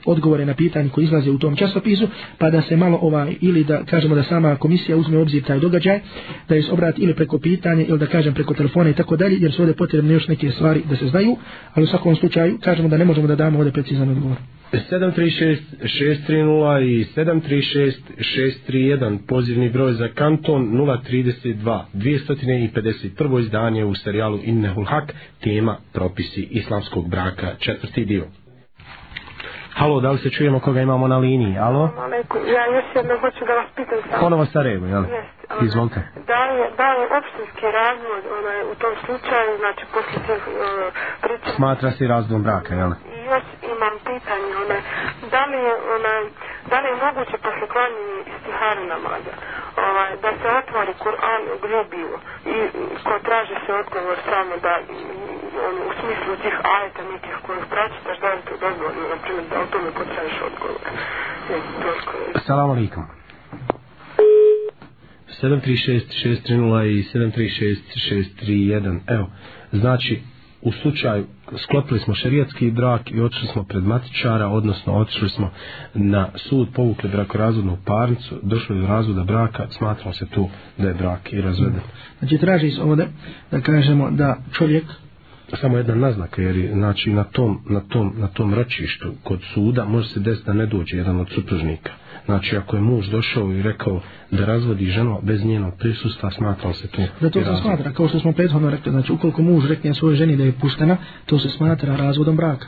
odgovore na pitanje koji izlaze u tom časopisu, pa da se malo ovaj, ili da kažemo da sama komisija uzme obzir taj događaj, da je se obrati ili preko pitanje, ili da kažem preko telefona i tako dalje, jer su ovdje potrebne još neke stvari da se znaju, ali u svakom slučaju kažemo da ne možemo da damo ovdje precizan odgovor. 736-630 i 736-631 pozivni broj za kanton 032 251. izdanje u serijalu Innehul Hak tema propisi islamskog braka četvrti dio. Halo, da li se čujemo koga imamo na liniji? Halo? Ja još jedno hoću da vas pitam. Ponovo Sarajevo, jel? Jeste. Izvolite. Da je, da je opštinski razvod onaj, u tom slučaju, znači poslije te uh, priče... Smatra se razvod braka, jel? Još imam pitanje, onaj, da li je, onaj, da li je moguće posle klanjenja istihara namaza, ovaj, da se otvori Kur'an grubivo i ko traže se odgovor samo da on, u smislu tih ajeta nekih koje pročitaš, da li to dozvoljno, na primjer, da o tome potražiš odgovor. Salamu alaikum. Salamu alaikum. 736630 i 736631. Evo, znači, u slučaju sklopili smo šerijatski brak i otišli smo pred matičara, odnosno otišli smo na sud, povukli brakorazvodnu parnicu, došli do razvoda braka, smatramo se tu da je brak i razveden. Znači, traži se ovde da kažemo da čovjek samo jedna naznaka, jer znači, na, tom, na, tom, na tom račištu kod suda može se desiti da ne dođe jedan od supružnika. Znači, ako je muž došao i rekao da razvodi ženo bez njenog prisusta, smatra se to? Da to se smatra, kao što smo prethodno rekli, znači, ukoliko muž rekne svoje ženi da je puštena, to se smatra razvodom braka.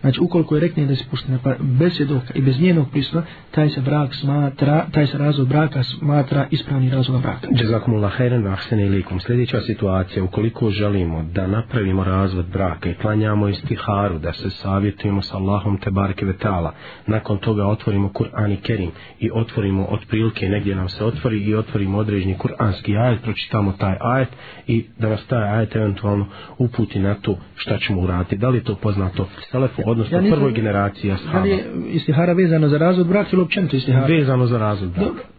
Znači, ukoliko je rekne da je spuštena, pa bez svjedoka i bez njenog prisutna, taj se brak smatra, taj se razvoj braka smatra ispravni razvoj braka. Džezakom Allah, hajren, vahsene ilikum. Sljedeća situacija, ukoliko želimo da napravimo razvod braka i klanjamo istiharu, da se savjetujemo sa Allahom te barke vetala, nakon toga otvorimo Kur'an i Kerim i otvorimo otprilike negdje nam se otvori i otvorimo određeni kur'anski ajet, pročitamo taj ajet i da nas taj ajet eventualno uputi na to šta ćemo uraditi. Da li to poznato? Selef braku, odnosno ja nisam, prvoj generaciji Ashaba. Ali je istihara vezano za razvod braka ili općenito istihara? Vezano za razvod braka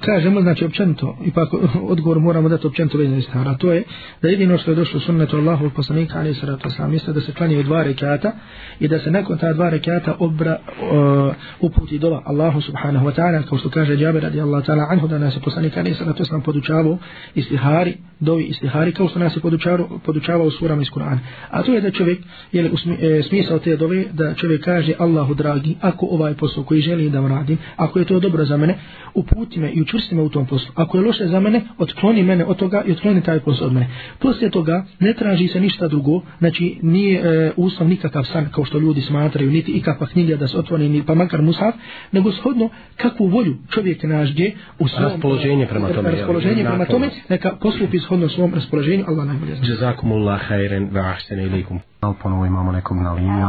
kažemo znači općenito ipak odgovor moramo dati općenito vezan za stvar a to je da jedino što je došlo sunnetu Allahu poslanika ali se rato sam isto da se klanjaju dva rekata i da se nakon ta dva rekata obra uh, uputi dola Allahu subhanahu wa ta'ala kao što kaže Džabir radi Allah ta'ala anhu da nas je poslanik ali se rato sam podučavao istihari dovi istihari kao što nas je podučavao, podučavao surama iz Kur'ana a to je da čovjek je e, smisao te dove da čovjek kaže Allahu dragi ako ovaj posao koji želim da radim ako je to dobro za mene uputi uputi me i učvrsti me u tom poslu. Ako je loše za mene, otkloni mene od toga i otkloni taj posao od mene. Poslije toga ne traži se ništa drugo, znači nije e, uslov nikakav san kao što ljudi smatraju, niti ikakva knjiga da se otvori, ni pa makar mushaf, nego shodno kakvu volju čovjek nađe u svom raspoloženje prema tome. Raspoloženje prema tome, neka postupi shodno svom raspoloženju, Allah najbolje zna. Jazakumullah hajren wa ahsene ilikum. Al ponovo imamo nekog na liniju.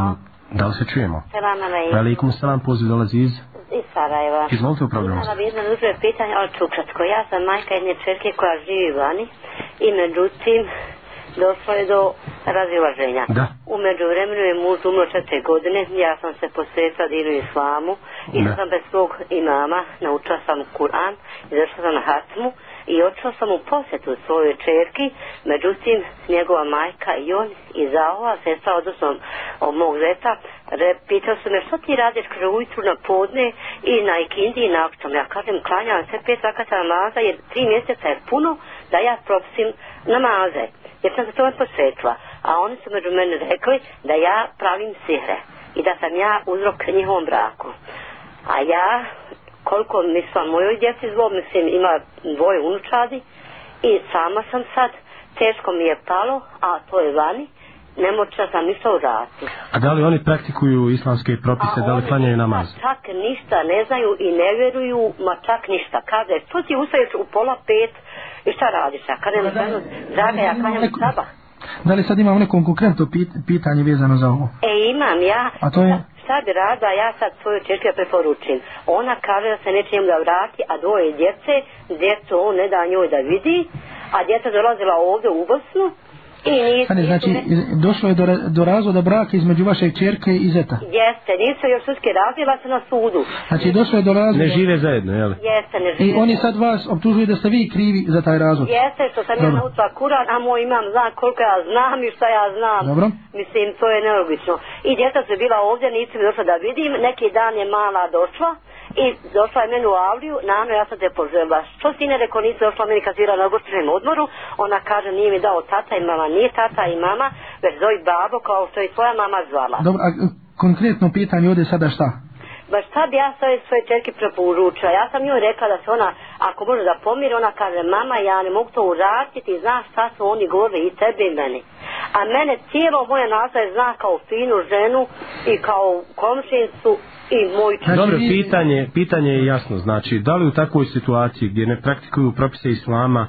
Da li se čujemo? Selam alaikum. Alaikum, selam, poziv dolazi iz iz Sarajeva. Izvolite u programu. Imala bi jedno duže pitanje, ali ću ukratko. Ja sam majka jedne čerke koja živi vani i međutim došlo je do razilaženja. Da. U međuvremenu je muž umro četre godine, ja sam se posvetila dinu islamu i sam bez svog imama naučila sam Kur'an i došla sam na Hatmu. Uh, i otišao sam u posjetu svojoj čerki, međutim njegova majka i on i za ova sestra, odnosno od mog zeta, pitao su me što ti radiš kaže ujutru na podne i na ikindi i na aktom. Ja kažem klanjam se pet vakata namaza jer tri mjeseca je puno da ja propisim namaze. Jer sam se to posvetila. A oni su među mene rekli da ja pravim sihre i da sam ja uzrok njihovom braku. A ja koliko mislim mojoj djeci zlo, mislim ima dvoje unučadi i sama sam sad, teško mi je palo, a to je vani, nemoća sam ništa uraditi. A da li oni praktikuju islamske propise, a da li klanjaju namaz? Čak ništa ne znaju i ne vjeruju, ma čak ništa. Kaže, što ti ustaješ u pola pet i šta radiš? A kada nemoća, zame, ja klanjam neko... saba. Da li sad imam neko konkretno pit, pitanje vezano za ovo? E, imam ja. A to je? šta bi rada, ja sad svoju češću ja preporučim. Ona kaže da se neće njemu da vrati, a dvoje djece, djecu on ne da njoj da vidi, a djeca dolazila ovdje u Bosnu, I nisu, ali znači nisu, došlo je do, do razvoda braka između vaše čerke i zeta? Jeste, nisu još suske razvila se na sudu. Znači došlo je do razvoda... Ne žive zajedno, jel? Jeste, ne e, žive. I oni sad vas obtužuju da ste vi krivi za taj razvod? Jeste, što sam Dobro. ja naučila kuran, a moj imam zna koliko ja znam i šta ja znam. Dobro. Mislim, to je neobično. I djeta se bila ovdje, nisam došla da vidim, neki dan je mala došla, I došla je meni u avliju, nano ja sam te pozvala. Što si ne rekao, nisi došla meni kad na ogorčenim odmoru? Ona kaže, nije mi dao tata i mama, nije tata i mama, već zove babo kao što je svoja mama zvala. Dobro, a e, konkretno pitanje ovdje sada šta? Ma šta bi ja svoje, svoje čerke preporučila? Ja sam njoj rekla da se ona, ako može da pomiri, ona kaže, mama, ja ne mogu to uraditi, znaš šta su oni govorili i tebi i meni. A mene cijelo moje nazaj zna kao finu ženu i kao komšincu i moj čas. Znači, Dobro, pitanje, pitanje je jasno. Znači, da li u takvoj situaciji gdje ne praktikuju propise islama e,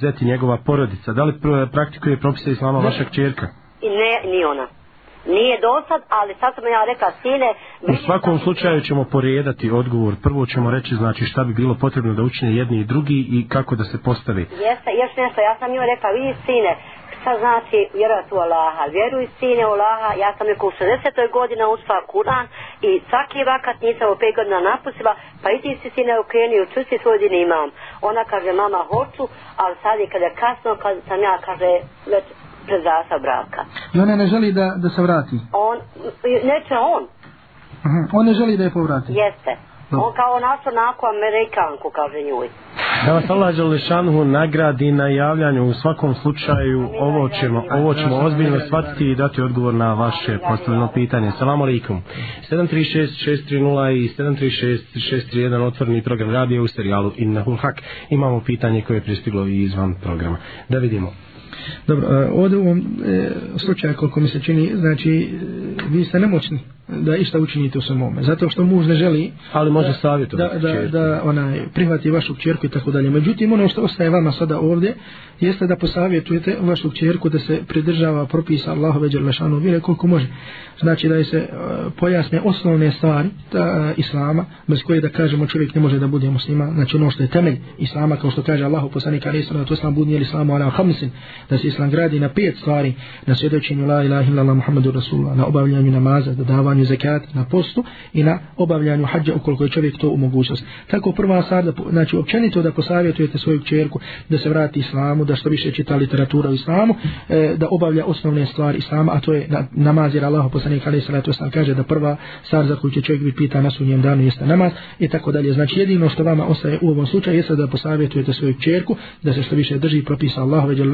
zeti njegova porodica, da li praktikuje propise islama ne. vaša čerka? I ne, ni ona. Nije do sad, ali sad sam ja rekla sine... U svakom slučaju ćemo poredati odgovor. Prvo ćemo reći znači šta bi bilo potrebno da učine jedni i drugi i kako da se postavi. Jeste, još nešto, ja sam njoj rekla, vidi sine, šta znači vjerovati u Allaha? Vjeruj sine u Allaha, ja sam neko u 60. godina uspala Kur'an i svaki vakat nisam u 5 godina napustila, pa i ti si sine ukreni, učusti svoj din imam. Ona kaže, mama hoću, ali sad je kada je kasno, kad sam ja, kaže, već prezasa braka. I ona ne želi da, da se vrati? On, neće on. Uh -huh. On ne želi da je povrati? Jeste. No. On kao našo nako Amerikanku, kaže njuj. Da vas Allah Đelešanhu nagradi na javljanju u svakom slučaju ovo ćemo, ovo ćemo ozbiljno shvatiti i dati odgovor na vaše postavljeno pitanje. Salam alaikum. 736-630 i 736-631 otvorni program radio u serijalu Innahul Hak. Imamo pitanje koje je pristiglo i izvan programa. Da vidimo. Dobro, e, ovdje u ovom e, slučaju, koliko mi se čini, znači, e, vi ste nemoćni da išta učinite u svom ome. Zato što muž ne želi... Ali može savjetovati da, da, da, onaj, prihvati vašu čerku i tako dalje. Međutim, ono što ostaje vama sada ovdje, jeste da posavjetujete vašu čerku da se pridržava propisa Allaho veđer lešanu vire koliko može. Znači da je se pojasne osnovne stvari da, Islama, bez koje da kažemo čovjek ne može da bude muslima. Znači ono što je temelj Islama, kao što kaže Allaho poslanika Resulana, to sam budnijel Islamu, ala hamsin, da da se islam gradi na pet stvari, na svjedočenju la ilaha illa Allah Muhammadu Rasulullah, na obavljanju namaza, na davanju zekat, na postu i na obavljanju hađa ukoliko je čovjek to u mogućnost. Tako prva stvar, znači općenito da posavjetujete svoju čerku da se vrati islamu, da što više čita literatura u islamu, e, da obavlja osnovne stvari islama, a to je na, namaz jer Allah poslanik alaih salatu wasalam kaže da prva stvar za koju će čovjek biti pita na sunjem danu jeste namaz i tako dalje. Znači jedino što vama ostaje u ovom slučaju jeste da posavjetujete svoju čerku da se što više drži propisa Allahove, jer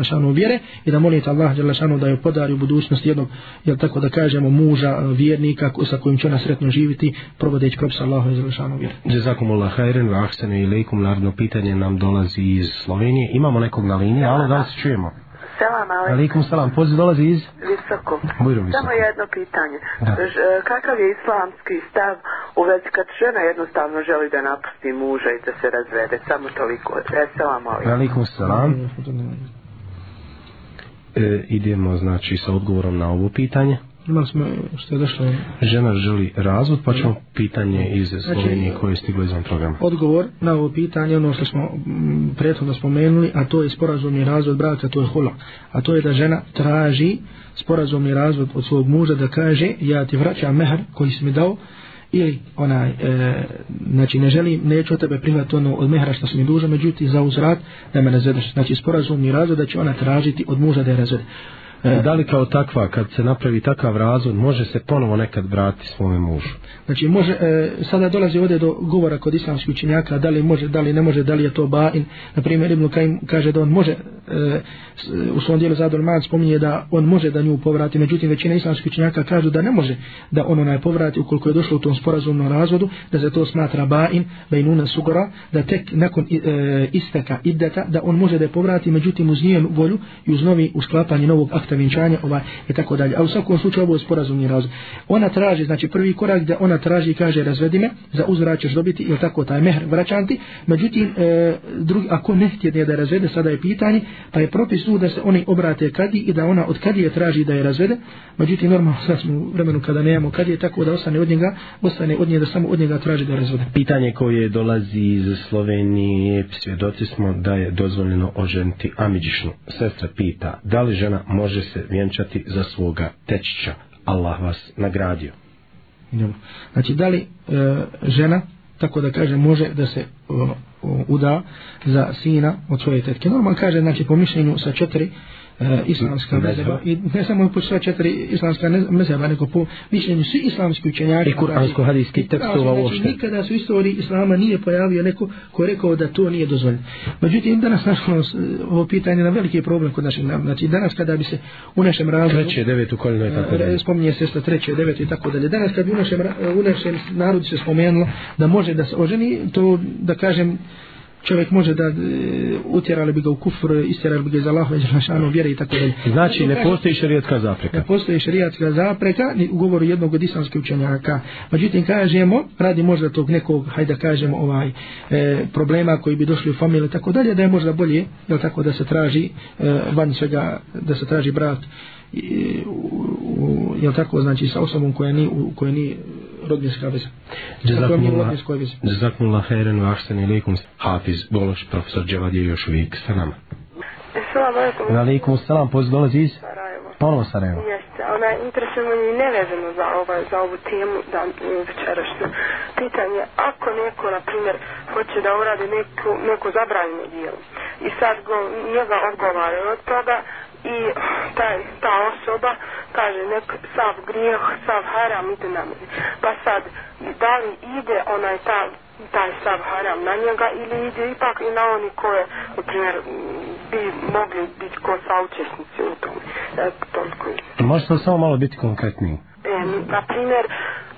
vjere i da molite Allah Đelešanu da joj podari u budućnosti jednog, jel tako da kažemo, muža, e, vjernika sa kojim će ona sretno živiti, provodeći propis Allah Đelešanu vjere. Žezakom Allah, hajren, vahsenu i lejkum, naravno pitanje nam dolazi iz Slovenije. Imamo nekog na liniji, ali da se čujemo. Selam alaikum. selam. Poziv dolazi iz? Visoko. Bujro visoko. Samo jedno pitanje. Da. E, kakav je islamski stav u vezi kad žena jednostavno želi da napusti muža i da se razvede? Samo toliko. E, selam alaikum. Alaikum selam. Alaikum. E, idemo znači sa odgovorom na ovo pitanje. Imali smo što je došlo. Žena želi razvod, pa ćemo pitanje iz znači, Slovenije znači, koje je stiglo iz programa. Odgovor na ovo pitanje, ono što smo mm, prethodno spomenuli, a to je sporazumni razvod braka, to je hula. A to je da žena traži sporazumni razvod od svog muža da kaže ja ti vraćam mehar koji si mi dao, ili onaj, e, znači ne želim, neću od tebe prihvat ono od mehra što mi duža, međutim za uzrat da me razvedeš. Znači sporazumni razvod da će ona tražiti od muža da je razvede. [laughs] da li kao takva, kad se napravi takav razvod, može se ponovo nekad vratiti svome mužu? Znači, može, e, sada dolazi ovdje do govora kod islamskih učinjaka, da li može, da li ne može, da li je to bain. Na primjer, Ibn Kajim kaže da on može, e, e u svom dijelu Zadol Man spominje da on može da nju povrati, međutim, većina islamskih učinjaka kažu da ne može da on onaj povrati ukoliko je došlo u tom sporazumnom razvodu, da se to smatra bain, bainuna sugora, da tek nakon e, isteka iddeta, da on može da je povrati, međutim, uz njenu volju i uz novi usklapanje novog akta akta vinčanja ova i tako dalje. A u svakom slučaju ovo je sporazumni razvod. Ona traži, znači prvi korak da ona traži i kaže razvedi me, za uzvrat ćeš dobiti ili tako taj mehr vraćanti. Međutim, e, drugi, ako ne htjede da je razvede, sada je pitanje, pa je propis tu da se oni obrate kadi i da ona od kadije traži da je razvede. Međutim, normalno sad smo u vremenu kada nemamo kadije, tako da ostane od njega, ostane od njega da samo od njega traži da je razvede. Pitanje koje dolazi iz Slovenije, svjedoci smo da je dozvoljeno oženiti Amidžišnu. Sestra pita, da li žena može može se vjenčati za svoga tečića. Allah vas nagradio. Znači, da li e, žena, tako da kaže, može da se e, uda za sina od svoje tetke? Normalno kaže, znači, po mišljenju sa četiri, E, islamska mezeba. I ne samo po sva četiri islamska mezeba, nego po mišljenju svi islamski učenjaki. I kuransko hadijski znači, tekstova znači, uopšte. Znači, nikada su istoriji islama nije pojavio neko ko je rekao da to nije dozvoljeno. Međutim, danas našlo e, ovo pitanje na veliki problem kod naših nam. Znači, danas kada bi se u našem razvoju... Treće, devetu, koljeno je tako e, dalje. Spominje se sa treće, devetu i tako dalje. Danas kada bi u našem, u našem narodu se spomenulo da može da se oženi, to da kažem čovjek može da e, utjerali bi ga u kufr, istjerali bi ga iz Allahove, iz Lašanu, vjere i tako dalje. Znači, ne postoji šarijatska zapreka. Ne postoji šarijatska zapreka, ni u govoru jednog od islamskih učenjaka. Međutim, kažemo, radi možda tog nekog, hajde kažemo, ovaj, e, problema koji bi došli u familiju i tako dalje, da je možda bolje, jel tako, da se traži e, van svega, da se traži brat, e, u, u, jel tako, znači, sa osobom koja ni, u, koja ni rodinska veza. Zakon la feren u aštani lekom Hafiz Bološ, profesor Dževad je još uvijek sa nama. Salam alaikum. Alaikum poz dolazi iz Sarajevo. Ponovo Sarajevo. Jeste, ona je interesujemo i nevezano za, ovaj, za ovu temu da e, večerašnju. Pitanje, ako neko, na primjer, hoće da uradi neku, neko zabranjeno dijelo i sad go, njega odgovaraju od toga, i ta, ta osoba kaže nek sav grijeh, sav haram ide na mene. Pa sad, da li ide onaj ta, taj sav haram na njega ili ide ipak i na oni koje, u primjer, bi mogli biti ko saučesnici u tom. E, toliko. Možete samo malo biti konkretniji? E, na primjer,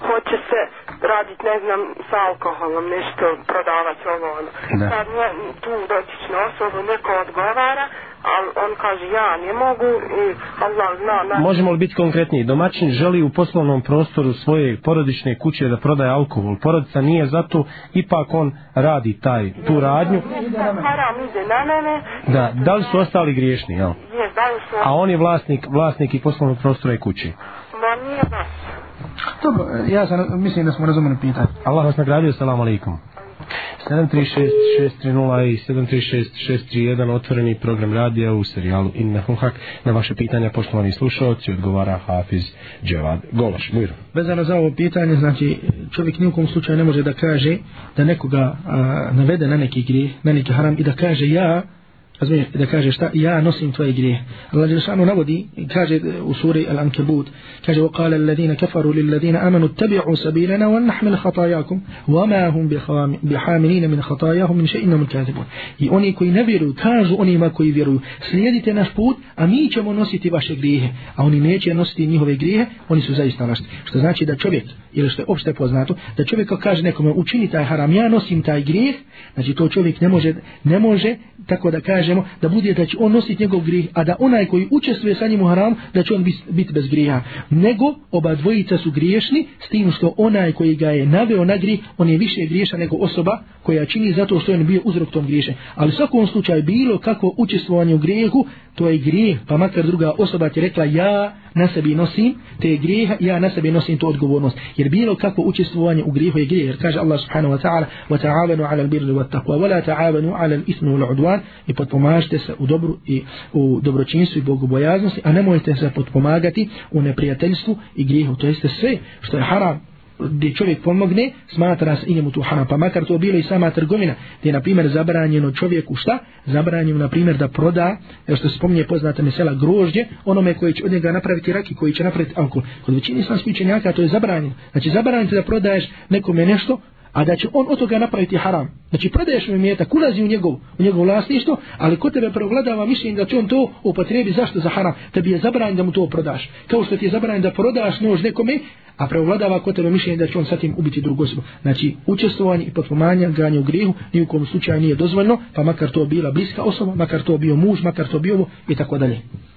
hoće se radit, ne znam, sa alkoholom, nešto prodavati ovo ono. Da. Sad ne, tu dotična osoba, neko odgovara, Al, on kaže ja ne mogu i Allah zna na... Znači- Možemo li biti konkretniji? Domaćin želi u poslovnom prostoru svoje porodične kuće da prodaje alkohol. Porodica nije zato, ipak on radi taj tu radnju. Haram ide na mene. Da, da li su ostali griješni, jel? Jes, da li su... A on je vlasnik, vlasnik i poslovnog prostora i kuće. Ma nije baš. Dobro, ja sam, mislim da smo razumeli pitanje. Allah vas nagradio, salamu alaikum. 736630 i 736631 otvoreni program radija u serijalu Inna Huhak. Na vaše pitanja poštovani slušalci odgovara Hafiz Dževad Golaš. Mujro. Vezano za ovo pitanje, znači čovjek nijukom slučaju ne može da kaže da nekoga a, navede na neki grih, na neki haram i da kaže ja razumiješ, da kaže šta, ja nosim tvoje grije. Allah je šanu navodi, kaže u suri Al-Ankebut, kaže, وقال الذين كفروا للذين آمنوا اتبعوا سبيلنا ونحمل خطاياكم وما هم بحاملين من خطاياهم من شيء من كاذبون. I oni koji ne vjeruju, kažu oni ima koji vjeruju, slijedite naš put, a mi ćemo nositi vaše grijehe. A oni neće nositi njihove grijehe, oni su zaista našti. Što znači da čovjek, ili što je opšte poznato, da čovjek kaže nekome, učini taj haram, ja nosim taj grijeh, znači to čovjek ne može, ne može tako da kažemo, da bude da će on nositi njegov grih, a da onaj koji učestvuje sa njim u haram, da će on biti bit bez griha. Nego, oba dvojica su griješni, s tim što onaj koji ga je naveo na grih, on je više griješan nego osoba koja čini zato što je on bio uzrok tom griješe. Ali u svakom slučaju, bilo kako učestvovanje u grehu, to je grijeh, pa makar druga osoba ti rekla, ja na sebi nosim te grijeha, ja na sebi nosim tu odgovornost. Jer bilo kako učestvovanje u grijehu je grijeh. Jer kaže Allah subhanahu wa ta'ala, wa ta'avanu ala al birri wa taqwa, wa la ta'avanu ala al ismi wa stvar i potpomažite se u dobru i u dobročinstvu i bogobojaznosti, a ne možete se potpomagati u neprijateljstvu i grihu. To jeste sve što je haram gdje čovjek pomogne, smatra se i njemu tu haram. Pa makar to bilo i sama trgovina, gdje je, na primjer, zabranjeno čovjeku šta? Zabranjeno, na primjer, da proda, jer što se spominje poznata mesela grožđe, onome koji će od njega napraviti rak i koji će napraviti alkohol. Kod većini sam skućenjaka to je zabranjeno. Znači, zabranjeno da prodaješ nekome nešto, a da će on od toga napraviti haram. Znači, prodaješ mu imetak, ulazi u njegov, u njegov vlasništvo, ali ko tebe progledava, mišljenje da će on to upotrebi, zašto za haram? Tebi je zabranjen da mu to prodaš. Kao što ti je zabranjen da prodaš nož nekome, a preovladava ko tebe mišljenje da će on sa tim ubiti drugu osobu. Znači, učestvovanje i potpomanje, ganje u grehu, nijukom slučaju nije dozvoljno, pa makar to bila bliska osoba, makar to bio muž, makar to bio i tako dalje.